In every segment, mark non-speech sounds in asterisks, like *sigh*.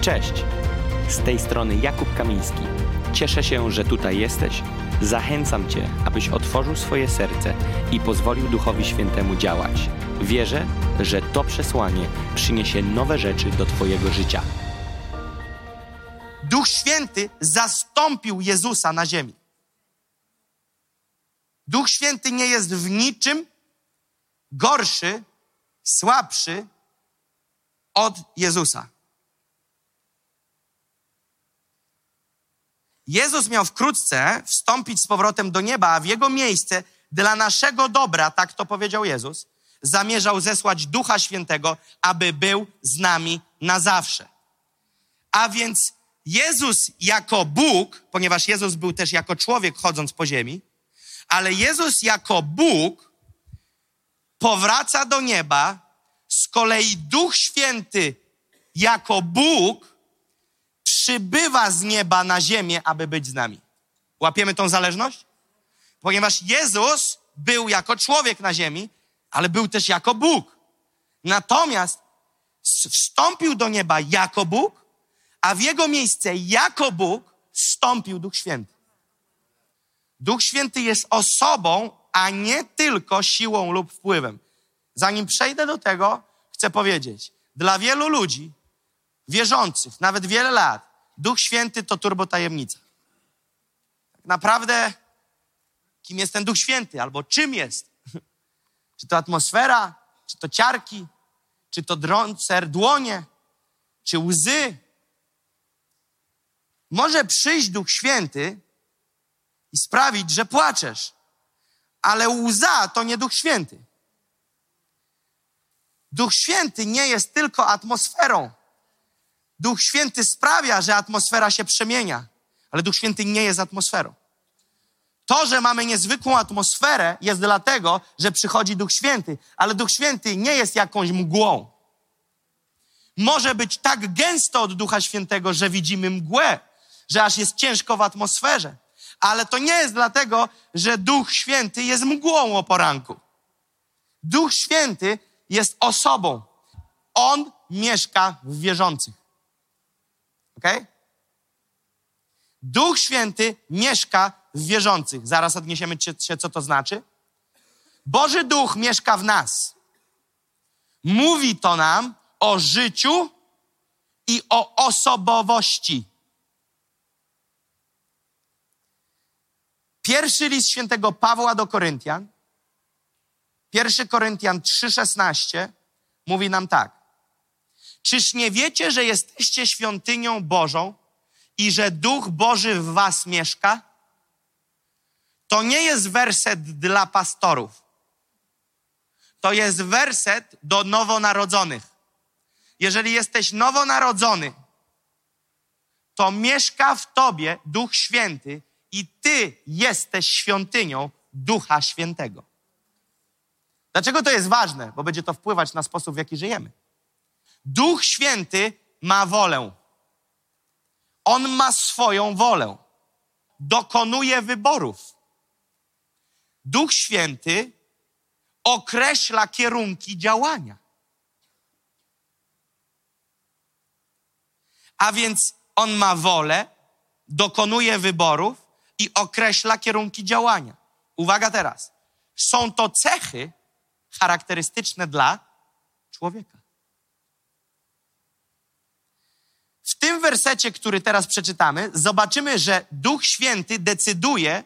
Cześć! Z tej strony Jakub Kamiński. Cieszę się, że tutaj jesteś. Zachęcam Cię, abyś otworzył swoje serce i pozwolił Duchowi Świętemu działać. Wierzę, że to przesłanie przyniesie nowe rzeczy do Twojego życia. Duch Święty zastąpił Jezusa na ziemi. Duch Święty nie jest w niczym gorszy, słabszy od Jezusa. Jezus miał wkrótce wstąpić z powrotem do nieba, a w jego miejsce dla naszego dobra, tak to powiedział Jezus, zamierzał zesłać Ducha Świętego, aby był z nami na zawsze. A więc Jezus jako Bóg, ponieważ Jezus był też jako człowiek chodząc po ziemi, ale Jezus jako Bóg powraca do nieba, z kolei Duch Święty jako Bóg przybywa z nieba na ziemię, aby być z nami. Łapiemy tą zależność? Ponieważ Jezus był jako człowiek na ziemi, ale był też jako Bóg. Natomiast wstąpił do nieba jako Bóg, a w jego miejsce jako Bóg wstąpił Duch Święty. Duch Święty jest osobą, a nie tylko siłą lub wpływem. Zanim przejdę do tego, chcę powiedzieć, dla wielu ludzi wierzących, nawet wiele lat, Duch Święty to turbotajemnica. Tak naprawdę, kim jest ten Duch Święty, albo czym jest? *laughs* Czy to atmosfera, czy to ciarki, czy to drące dłonie, czy łzy. Może przyjść Duch Święty i sprawić, że płaczesz, ale łza to nie Duch Święty. Duch Święty nie jest tylko atmosferą. Duch Święty sprawia, że atmosfera się przemienia, ale Duch Święty nie jest atmosferą. To, że mamy niezwykłą atmosferę, jest dlatego, że przychodzi Duch Święty, ale Duch Święty nie jest jakąś mgłą. Może być tak gęsto od Ducha Świętego, że widzimy mgłę, że aż jest ciężko w atmosferze. Ale to nie jest dlatego, że Duch Święty jest mgłą o poranku. Duch Święty jest osobą. On mieszka w wierzących. Ok? Duch Święty mieszka w wierzących. Zaraz odniesiemy się, co to znaczy. Boży Duch mieszka w nas. Mówi to nam o życiu i o osobowości. Pierwszy list świętego Pawła do Koryntian, 1 Koryntian 3,16 mówi nam tak. Czyż nie wiecie, że jesteście świątynią Bożą i że Duch Boży w was mieszka? To nie jest werset dla pastorów. To jest werset do nowonarodzonych. Jeżeli jesteś nowonarodzony, to mieszka w tobie Duch Święty i ty jesteś świątynią Ducha Świętego. Dlaczego to jest ważne? Bo będzie to wpływać na sposób, w jaki żyjemy. Duch Święty ma wolę. On ma swoją wolę. Dokonuje wyborów. Duch Święty określa kierunki działania. A więc on ma wolę, dokonuje wyborów i określa kierunki działania. Uwaga teraz. Są to cechy charakterystyczne dla człowieka. W tym wersecie, który teraz przeczytamy, zobaczymy, że Duch Święty decyduje,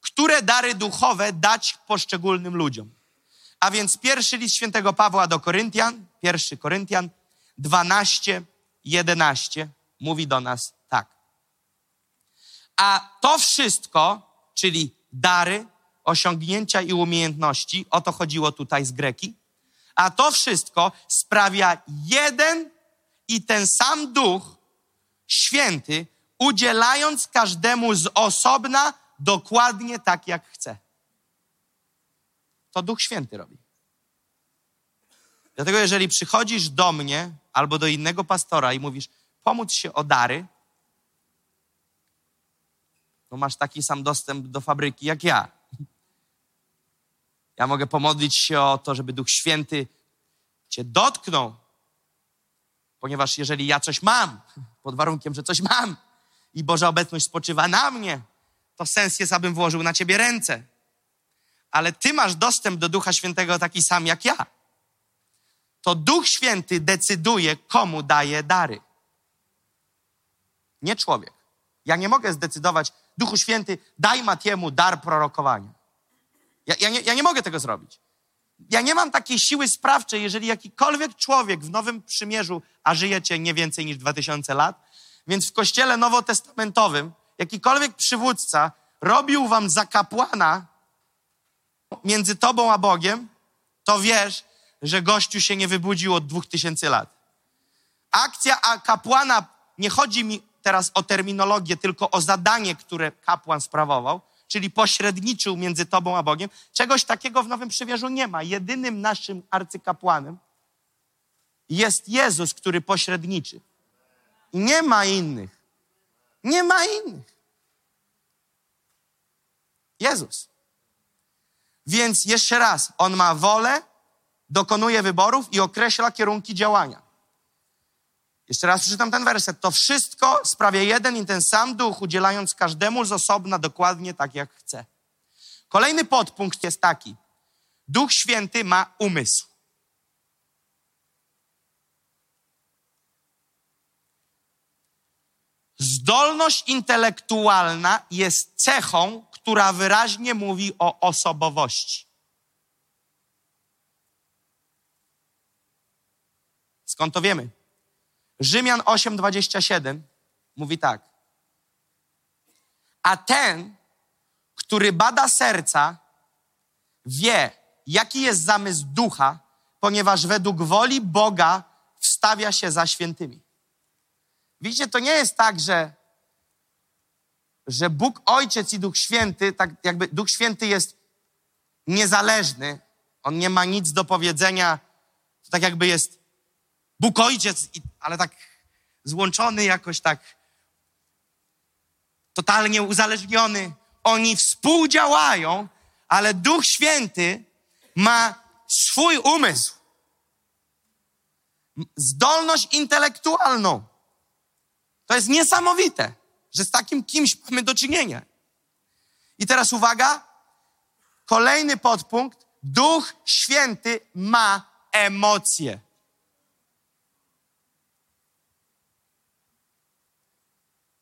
które dary duchowe dać poszczególnym ludziom. A więc pierwszy list świętego Pawła do Koryntian, pierwszy Koryntian 12, 11 mówi do nas tak. A to wszystko, czyli dary, osiągnięcia i umiejętności, o to chodziło tutaj z Greki, a to wszystko sprawia jeden i ten sam Duch Święty, udzielając każdemu z osobna dokładnie tak, jak chce. To Duch Święty robi. Dlatego, jeżeli przychodzisz do mnie albo do innego pastora i mówisz, pomóc się o dary, to masz taki sam dostęp do fabryki jak ja. Ja mogę pomodlić się o to, żeby Duch Święty Cię dotknął, Ponieważ jeżeli ja coś mam, pod warunkiem, że coś mam i Boża obecność spoczywa na mnie, to sens jest, abym włożył na ciebie ręce. Ale ty masz dostęp do Ducha Świętego taki sam jak ja. To Duch Święty decyduje, komu daje dary. Nie człowiek. Ja nie mogę zdecydować, Duchu Święty, daj Matiemu dar prorokowania. Ja, ja, nie, ja nie mogę tego zrobić. Ja nie mam takiej siły sprawczej, jeżeli jakikolwiek człowiek w Nowym Przymierzu, a żyjecie nie więcej niż 2000 lat, więc w kościele nowotestamentowym jakikolwiek przywódca robił wam za kapłana między tobą a Bogiem, to wiesz, że gościu się nie wybudził od 2000 lat. Akcja a kapłana, nie chodzi mi teraz o terminologię, tylko o zadanie, które kapłan sprawował, czyli pośredniczył między tobą a Bogiem. Czegoś takiego w Nowym Przymierzu nie ma. Jedynym naszym arcykapłanem jest Jezus, który pośredniczy. Nie ma innych. Nie ma innych. Jezus. Więc jeszcze raz, on ma wolę, dokonuje wyborów i określa kierunki działania. Jeszcze raz przeczytam ten werset. To wszystko sprawia jeden i ten sam duch, udzielając każdemu z osobna dokładnie tak, jak chce. Kolejny podpunkt jest taki. Duch Święty ma umysł. Zdolność intelektualna jest cechą, która wyraźnie mówi o osobowości. Skąd to wiemy? Rzymian 8:27 mówi tak. A ten, który bada serca, wie, jaki jest zamysł ducha, ponieważ według woli Boga wstawia się za świętymi. Widzicie, to nie jest tak, że, że Bóg Ojciec i Duch Święty, tak jakby Duch Święty jest niezależny, on nie ma nic do powiedzenia, to tak jakby jest Bóg Ojciec, ale tak złączony jakoś tak, totalnie uzależniony. Oni współdziałają, ale Duch Święty ma swój umysł, zdolność intelektualną. To jest niesamowite, że z takim kimś mamy do czynienia. I teraz uwaga, kolejny podpunkt. Duch Święty ma emocje.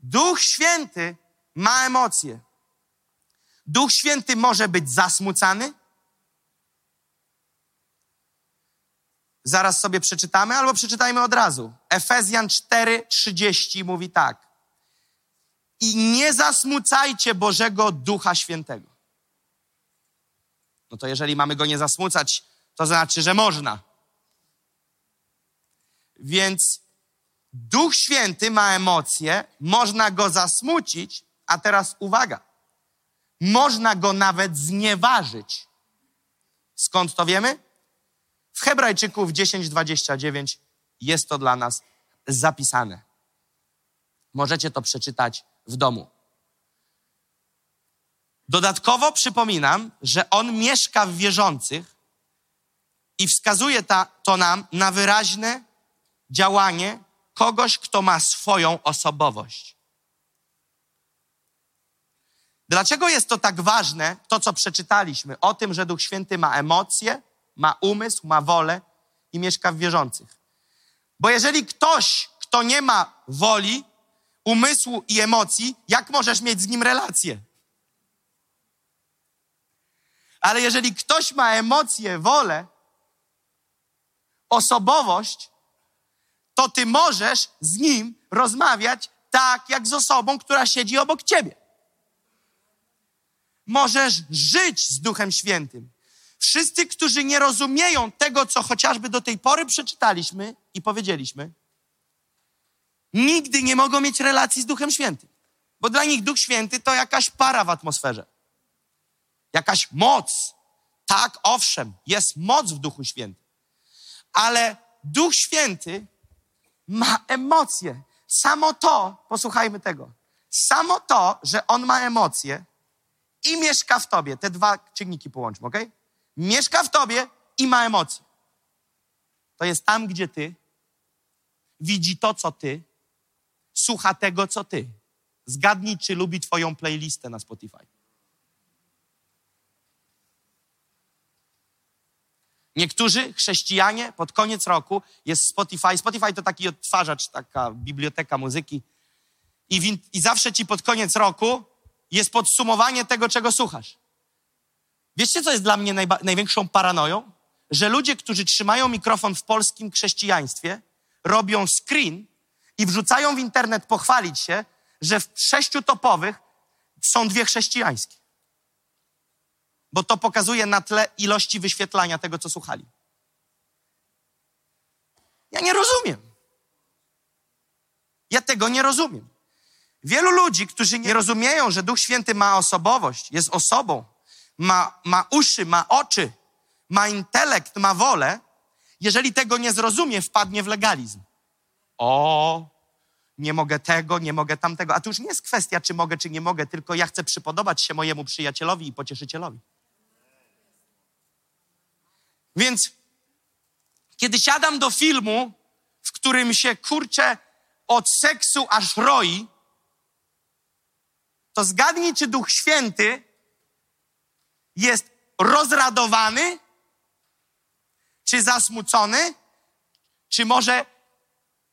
Duch Święty ma emocje. Duch Święty może być zasmucany. Zaraz sobie przeczytamy, albo przeczytajmy od razu. Efezjan 4:30 mówi tak. I nie zasmucajcie Bożego Ducha Świętego. No to jeżeli mamy go nie zasmucać, to znaczy, że można. Więc Duch Święty ma emocje, można go zasmucić, a teraz uwaga, można go nawet znieważyć. Skąd to wiemy? W Hebrajczyków 10:29 jest to dla nas zapisane. Możecie to przeczytać w domu. Dodatkowo przypominam, że on mieszka w wierzących i wskazuje ta, to nam na wyraźne działanie kogoś, kto ma swoją osobowość. Dlaczego jest to tak ważne, to co przeczytaliśmy, o tym, że Duch Święty ma emocje, ma umysł, ma wolę i mieszka w wierzących? Bo jeżeli ktoś, kto nie ma woli, umysłu i emocji, jak możesz mieć z nim relację? Ale jeżeli ktoś ma emocje, wolę, osobowość, to ty możesz z nim rozmawiać tak, jak z osobą, która siedzi obok ciebie. Możesz żyć z Duchem Świętym. Wszyscy, którzy nie rozumieją tego, co chociażby do tej pory przeczytaliśmy i powiedzieliśmy, nigdy nie mogą mieć relacji z Duchem Świętym. Bo dla nich Duch Święty to jakaś para w atmosferze. Jakaś moc. Tak, owszem, jest moc w Duchu Świętym. Ale Duch Święty ma emocje. Samo to, posłuchajmy tego, samo to, że on ma emocje i mieszka w tobie, te dwa czynniki połączmy, ok? Mieszka w tobie i ma emocje. To jest tam, gdzie ty. widzi to, co ty, słucha tego, co ty. Zgadnij, czy lubi twoją playlistę na Spotify. Niektórzy chrześcijanie pod koniec roku jest Spotify. Spotify to taki odtwarzacz, taka biblioteka muzyki. I, w, I zawsze ci pod koniec roku jest podsumowanie tego, czego słuchasz. Wiecie, co jest dla mnie najba- największą paranoją? Że ludzie, którzy trzymają mikrofon w polskim chrześcijaństwie, robią screen i wrzucają w internet pochwalić się, że w sześciu topowych są dwie chrześcijańskie. Bo to pokazuje na tle ilości wyświetlania tego, co słuchali. Ja nie rozumiem. Ja tego nie rozumiem. Wielu ludzi, którzy nie rozumieją, że Duch Święty ma osobowość, jest osobą, ma, ma uszy, ma oczy, ma intelekt, ma wolę, jeżeli tego nie zrozumie, wpadnie w legalizm. O, nie mogę tego, nie mogę tamtego. A to już nie jest kwestia, czy mogę, czy nie mogę, tylko ja chcę przypodobać się mojemu przyjacielowi i pocieszycielowi. Więc kiedy siadam do filmu, w którym się kurczę od seksu aż roi, to zgadnij, czy Duch Święty jest rozradowany, czy zasmucony, czy może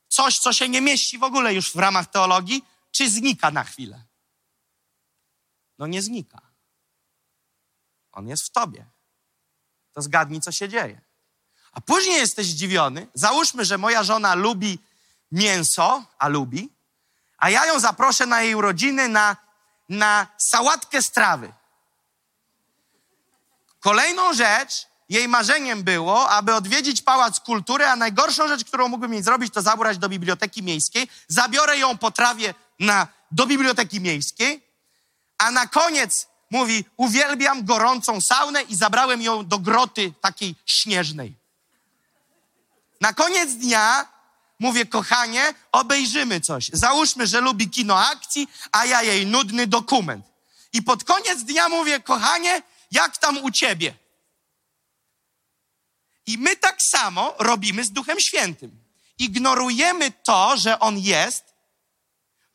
coś, co się nie mieści w ogóle już w ramach teologii, czy znika na chwilę? No nie znika. On jest w tobie. To zgadnij, co się dzieje. A później jesteś zdziwiony. Załóżmy, że moja żona lubi mięso, a lubi, a ja ją zaproszę na jej urodziny na, na sałatkę strawy. Kolejną rzecz, jej marzeniem było, aby odwiedzić Pałac Kultury, a najgorszą rzecz, którą mógłbym jej zrobić, to zabrać do Biblioteki Miejskiej. Zabiorę ją po trawie na, do Biblioteki Miejskiej, a na koniec mówi, uwielbiam gorącą saunę i zabrałem ją do groty takiej śnieżnej. Na koniec dnia mówię, kochanie, obejrzymy coś. Załóżmy, że lubi kino akcji, a ja jej nudny dokument. I pod koniec dnia mówię, kochanie, jak tam u ciebie? I my tak samo robimy z Duchem Świętym. Ignorujemy to, że On jest,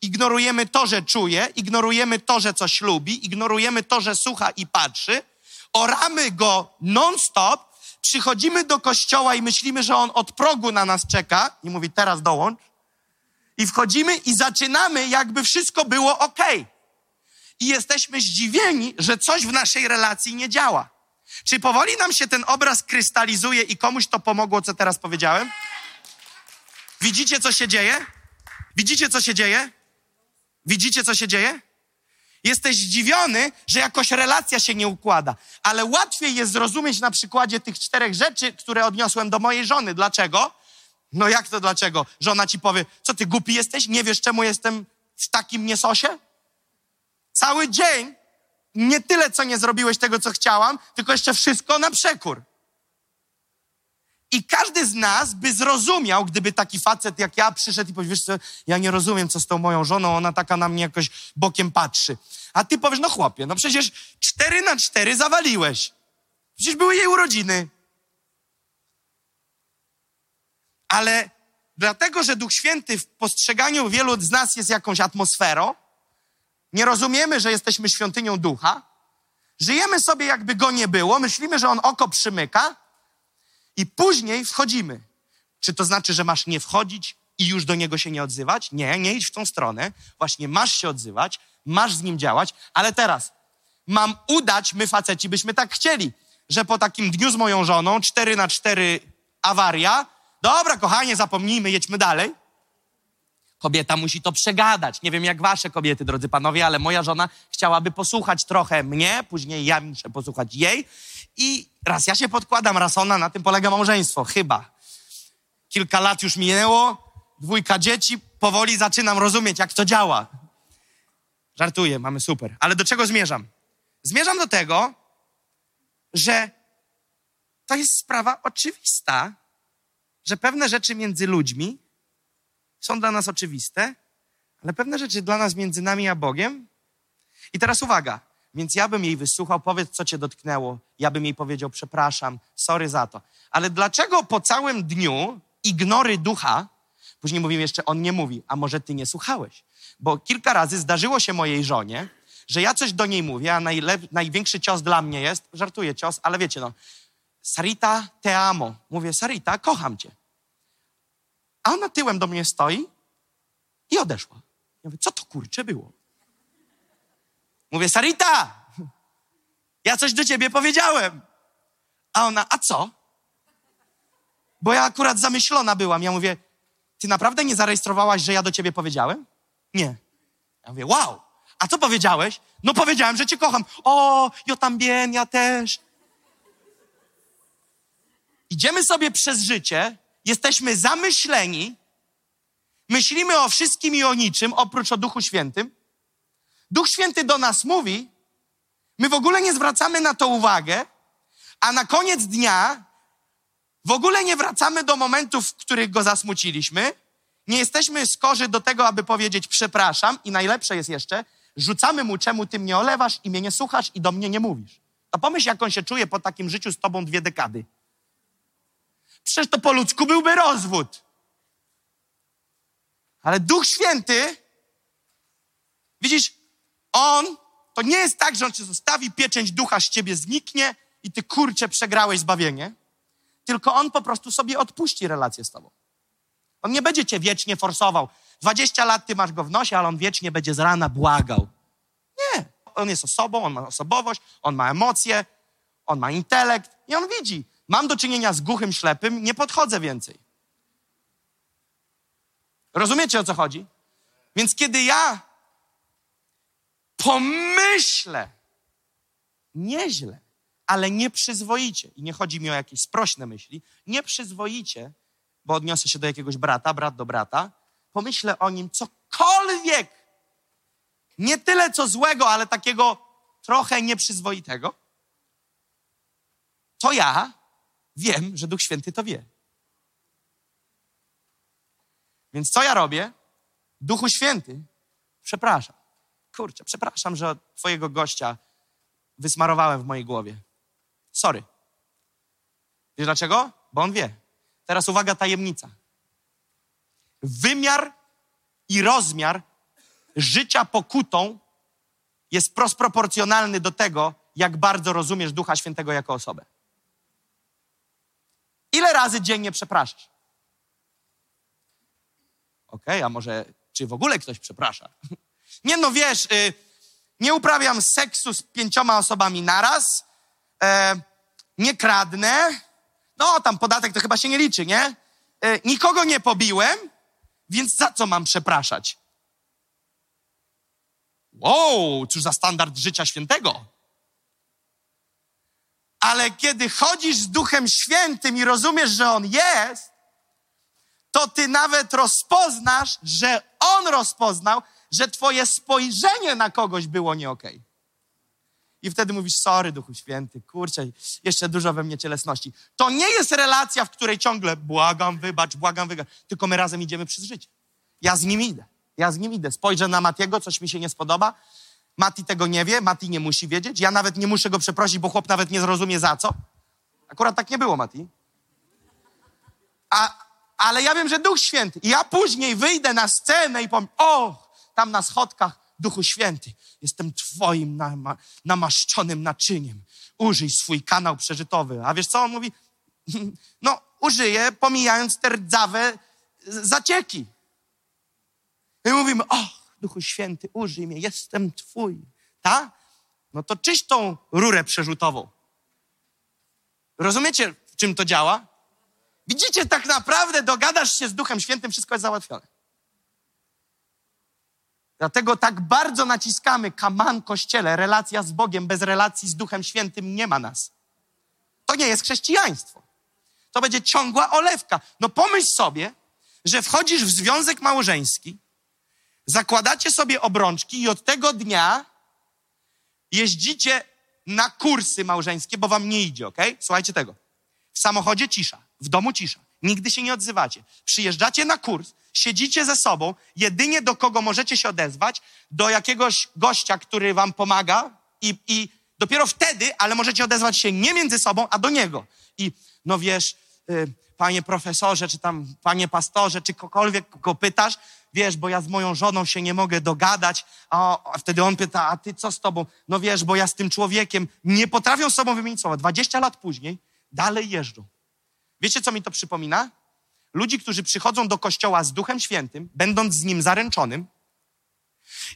ignorujemy to, że czuje, ignorujemy to, że coś lubi, ignorujemy to, że słucha i patrzy, oramy Go non-stop, przychodzimy do kościoła i myślimy, że On od progu na nas czeka i mówi, teraz dołącz. I wchodzimy i zaczynamy, jakby wszystko było ok. I jesteśmy zdziwieni, że coś w naszej relacji nie działa. Czy powoli nam się ten obraz krystalizuje i komuś to pomogło, co teraz powiedziałem? Widzicie, co się dzieje? Widzicie, co się dzieje? Widzicie, co się dzieje? Jesteś zdziwiony, że jakoś relacja się nie układa, ale łatwiej jest zrozumieć na przykładzie tych czterech rzeczy, które odniosłem do mojej żony. Dlaczego? No jak to dlaczego? Żona ci powie, co ty głupi jesteś? Nie wiesz, czemu jestem w takim niesosie? Cały dzień nie tyle, co nie zrobiłeś tego, co chciałam, tylko jeszcze wszystko na przekór. I każdy z nas by zrozumiał, gdyby taki facet jak ja przyszedł i powiedział, wiesz co, ja nie rozumiem, co z tą moją żoną, ona taka na mnie jakoś bokiem patrzy. A ty powiesz, no chłopie, no przecież cztery na cztery zawaliłeś. Przecież były jej urodziny. Ale dlatego, że Duch Święty w postrzeganiu wielu z nas jest jakąś atmosferą, nie rozumiemy, że jesteśmy świątynią ducha, żyjemy sobie jakby go nie było, myślimy, że on oko przymyka i później wchodzimy. Czy to znaczy, że masz nie wchodzić i już do niego się nie odzywać? Nie, nie idź w tą stronę. Właśnie masz się odzywać, masz z nim działać, ale teraz mam udać, my faceci byśmy tak chcieli, że po takim dniu z moją żoną, cztery na cztery awaria, dobra kochanie, zapomnijmy, jedźmy dalej. Kobieta musi to przegadać. Nie wiem jak wasze kobiety, drodzy panowie, ale moja żona chciałaby posłuchać trochę mnie, później ja muszę posłuchać jej. I raz ja się podkładam, raz ona, na tym polega małżeństwo, chyba. Kilka lat już minęło, dwójka dzieci, powoli zaczynam rozumieć, jak to działa. Żartuję, mamy super. Ale do czego zmierzam? Zmierzam do tego, że to jest sprawa oczywista, że pewne rzeczy między ludźmi są dla nas oczywiste, ale pewne rzeczy dla nas między nami a Bogiem. I teraz uwaga, więc ja bym jej wysłuchał, powiedz, co cię dotknęło. Ja bym jej powiedział, przepraszam, sorry za to. Ale dlaczego po całym dniu ignory ducha Później mówimy jeszcze, on nie mówi, a może ty nie słuchałeś. Bo kilka razy zdarzyło się mojej żonie, że ja coś do niej mówię, a najlep- największy cios dla mnie jest, żartuję cios, ale wiecie no, Sarita, te amo. Mówię, Sarita, kocham cię. A ona tyłem do mnie stoi i odeszła. Ja mówię, co to kurcze było? Mówię, Sarita, ja coś do ciebie powiedziałem. A ona, a co? Bo ja akurat zamyślona byłam. Ja mówię, ty naprawdę nie zarejestrowałaś, że ja do ciebie powiedziałem? Nie. Ja mówię, wow, a co powiedziałeś? No powiedziałem, że cię kocham. O, yo también, ja też. Idziemy sobie przez życie, jesteśmy zamyśleni, myślimy o wszystkim i o niczym, oprócz o Duchu Świętym. Duch Święty do nas mówi, my w ogóle nie zwracamy na to uwagę, a na koniec dnia w ogóle nie wracamy do momentów, w których go zasmuciliśmy. Nie jesteśmy skorzy do tego, aby powiedzieć przepraszam i najlepsze jest jeszcze, rzucamy mu, czemu ty mnie olewasz i mnie nie słuchasz i do mnie nie mówisz. To pomyśl, jak on się czuje po takim życiu z tobą dwie dekady. Przecież to po ludzku byłby rozwód. Ale Duch Święty, widzisz, On, to nie jest tak, że On cię zostawi, pieczęć ducha z ciebie zniknie i ty kurczę przegrałeś zbawienie, tylko On po prostu sobie odpuści relację z tobą. On nie będzie cię wiecznie forsował. 20 lat ty masz go w nosie, ale on wiecznie będzie z rana błagał. Nie. On jest osobą, on ma osobowość, on ma emocje, on ma intelekt i on widzi. Mam do czynienia z głuchym, ślepym, nie podchodzę więcej. Rozumiecie o co chodzi? Więc kiedy ja pomyślę nieźle, ale nieprzyzwoicie, i nie chodzi mi o jakieś sprośne myśli, nieprzyzwoicie, bo odniosę się do jakiegoś brata, brat do brata, pomyślę o nim cokolwiek, nie tyle co złego, ale takiego trochę nieprzyzwoitego, to ja wiem, że Duch Święty to wie. Więc co ja robię? Duchu Święty, przepraszam. Kurczę, przepraszam, że twojego gościa wysmarowałem w mojej głowie. Sorry. Wiesz dlaczego? Bo on wie. Teraz uwaga, tajemnica. Wymiar i rozmiar życia pokutą jest prosproporcjonalny do tego, jak bardzo rozumiesz Ducha Świętego jako osobę. Ile razy dziennie przepraszasz? Okej, okay, a może czy w ogóle ktoś przeprasza? Nie no, wiesz, y, nie uprawiam seksu z pięcioma osobami naraz, e, nie kradnę, no tam podatek to chyba się nie liczy, nie? E, nikogo nie pobiłem, więc za co mam przepraszać? Wow, cóż za standard życia świętego. Ale kiedy chodzisz z Duchem Świętym i rozumiesz, że On jest, to ty nawet rozpoznasz, że On rozpoznał, że twoje spojrzenie na kogoś było nie. Okay. I wtedy mówisz, sorry Duchu Święty, kurczę, jeszcze dużo we mnie cielesności. To nie jest relacja, w której ciągle błagam, wybacz, błagam, wybacz, tylko my razem idziemy przez życie. Ja z nim idę, ja z nim idę. Spojrzę na Matiego, coś mi się nie spodoba, Mati tego nie wie, Mati nie musi wiedzieć, ja nawet nie muszę go przeprosić, bo chłop nawet nie zrozumie za co. Akurat tak nie było, Mati. A, ale ja wiem, że Duch Święty. I ja później wyjdę na scenę i powiem, o, tam na schodkach, Duchu Święty, jestem Twoim nama, namaszczonym naczyniem. Użyj swój kanał przeżytowy. A wiesz co on mówi? *laughs* No, użyję, pomijając te rdzawe zacieki. I mówimy, o, Duchu Święty, użyj mnie, jestem Twój. Tak? No to czyść tą rurę przerzutową. Rozumiecie, w czym to działa? Widzicie, tak naprawdę dogadasz się z Duchem Świętym, wszystko jest załatwione. Dlatego tak bardzo naciskamy kaman kościele, relacja z Bogiem, bez relacji z Duchem Świętym nie ma nas. To nie jest chrześcijaństwo. To będzie ciągła olewka. No pomyśl sobie, że wchodzisz w związek małżeński, zakładacie sobie obrączki i od tego dnia jeździcie na kursy małżeńskie, bo wam nie idzie, ok? Słuchajcie tego. W samochodzie cisza, w domu cisza. Nigdy się nie odzywacie. Przyjeżdżacie na kurs, siedzicie ze sobą, jedynie do kogo możecie się odezwać, do jakiegoś gościa, który wam pomaga i, i dopiero wtedy, ale możecie odezwać się nie między sobą, a do niego. I no wiesz, y, panie profesorze, czy tam panie pastorze, czy kogokolwiek go pytasz, wiesz, bo ja z moją żoną się nie mogę dogadać, a, a wtedy on pyta, a ty co z tobą? No wiesz, bo ja z tym człowiekiem nie potrafią z sobą wymienić słowa. 20 lat później dalej jeżdżą. Wiecie, co mi to przypomina? Ludzi, którzy przychodzą do kościoła z Duchem Świętym, będąc z nim zaręczonym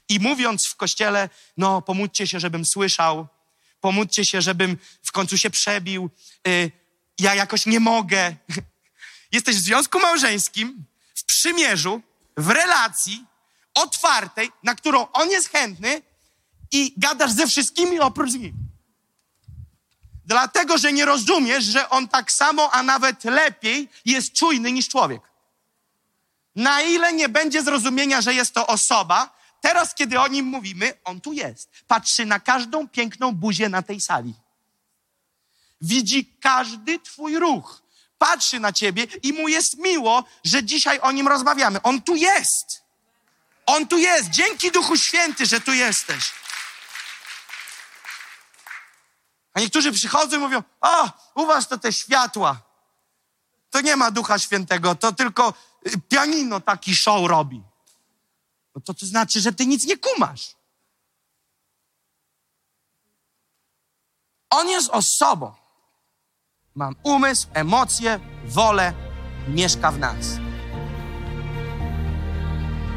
i mówiąc w kościele, no pomódźcie się, żebym słyszał, pomódźcie się, żebym w końcu się przebił, y, ja jakoś nie mogę. *laughs* Jesteś w związku małżeńskim, w przymierzu, w relacji otwartej, na którą on jest chętny i gadasz ze wszystkimi oprócz nim. Dlatego, że nie rozumiesz, że on tak samo, a nawet lepiej jest czujny niż człowiek. Na ile nie będzie zrozumienia, że jest to osoba, teraz, kiedy o nim mówimy, on tu jest. Patrzy na każdą piękną buzię na tej sali. Widzi każdy Twój ruch. Patrzy na Ciebie i mu jest miło, że dzisiaj o nim rozmawiamy. On tu jest. On tu jest. Dzięki Duchu Święty, że tu jesteś. A niektórzy przychodzą i mówią: O, u was to te światła. To nie ma Ducha Świętego, to tylko y, pianino taki show robi. No to to znaczy, że ty nic nie kumasz. On jest osobą. Mam umysł, emocje, wolę, mieszka w nas.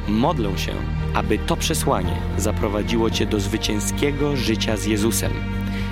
Modlę się, aby to przesłanie zaprowadziło Cię do zwycięskiego życia z Jezusem.